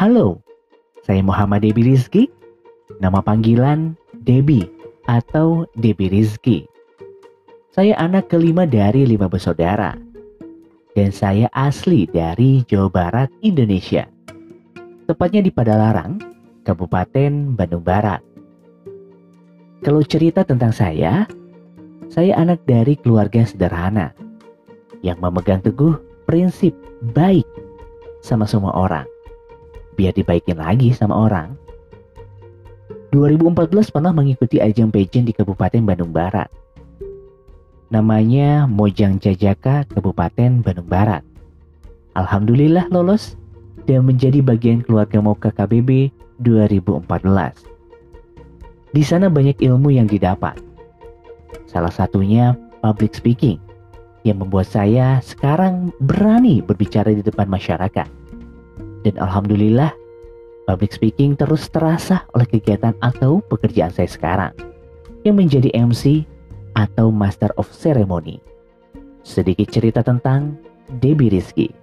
Halo, saya Muhammad Debi Rizki. Nama panggilan Debi atau Debi Rizki. Saya anak kelima dari lima bersaudara. Dan saya asli dari Jawa Barat, Indonesia. Tepatnya di Padalarang, Kabupaten Bandung Barat. Kalau cerita tentang saya, saya anak dari keluarga sederhana yang memegang teguh prinsip baik sama semua orang. Biar dibaikin lagi sama orang. 2014 pernah mengikuti ajang pageant di Kabupaten Bandung Barat. Namanya Mojang Jajaka Kabupaten Bandung Barat. Alhamdulillah lolos dan menjadi bagian keluarga Moka KBB 2014. Di sana banyak ilmu yang didapat. Salah satunya public speaking yang membuat saya sekarang berani berbicara di depan masyarakat. Dan alhamdulillah, public speaking terus terasa oleh kegiatan atau pekerjaan saya sekarang yang menjadi MC atau Master of Ceremony. Sedikit cerita tentang Debbie Rizky.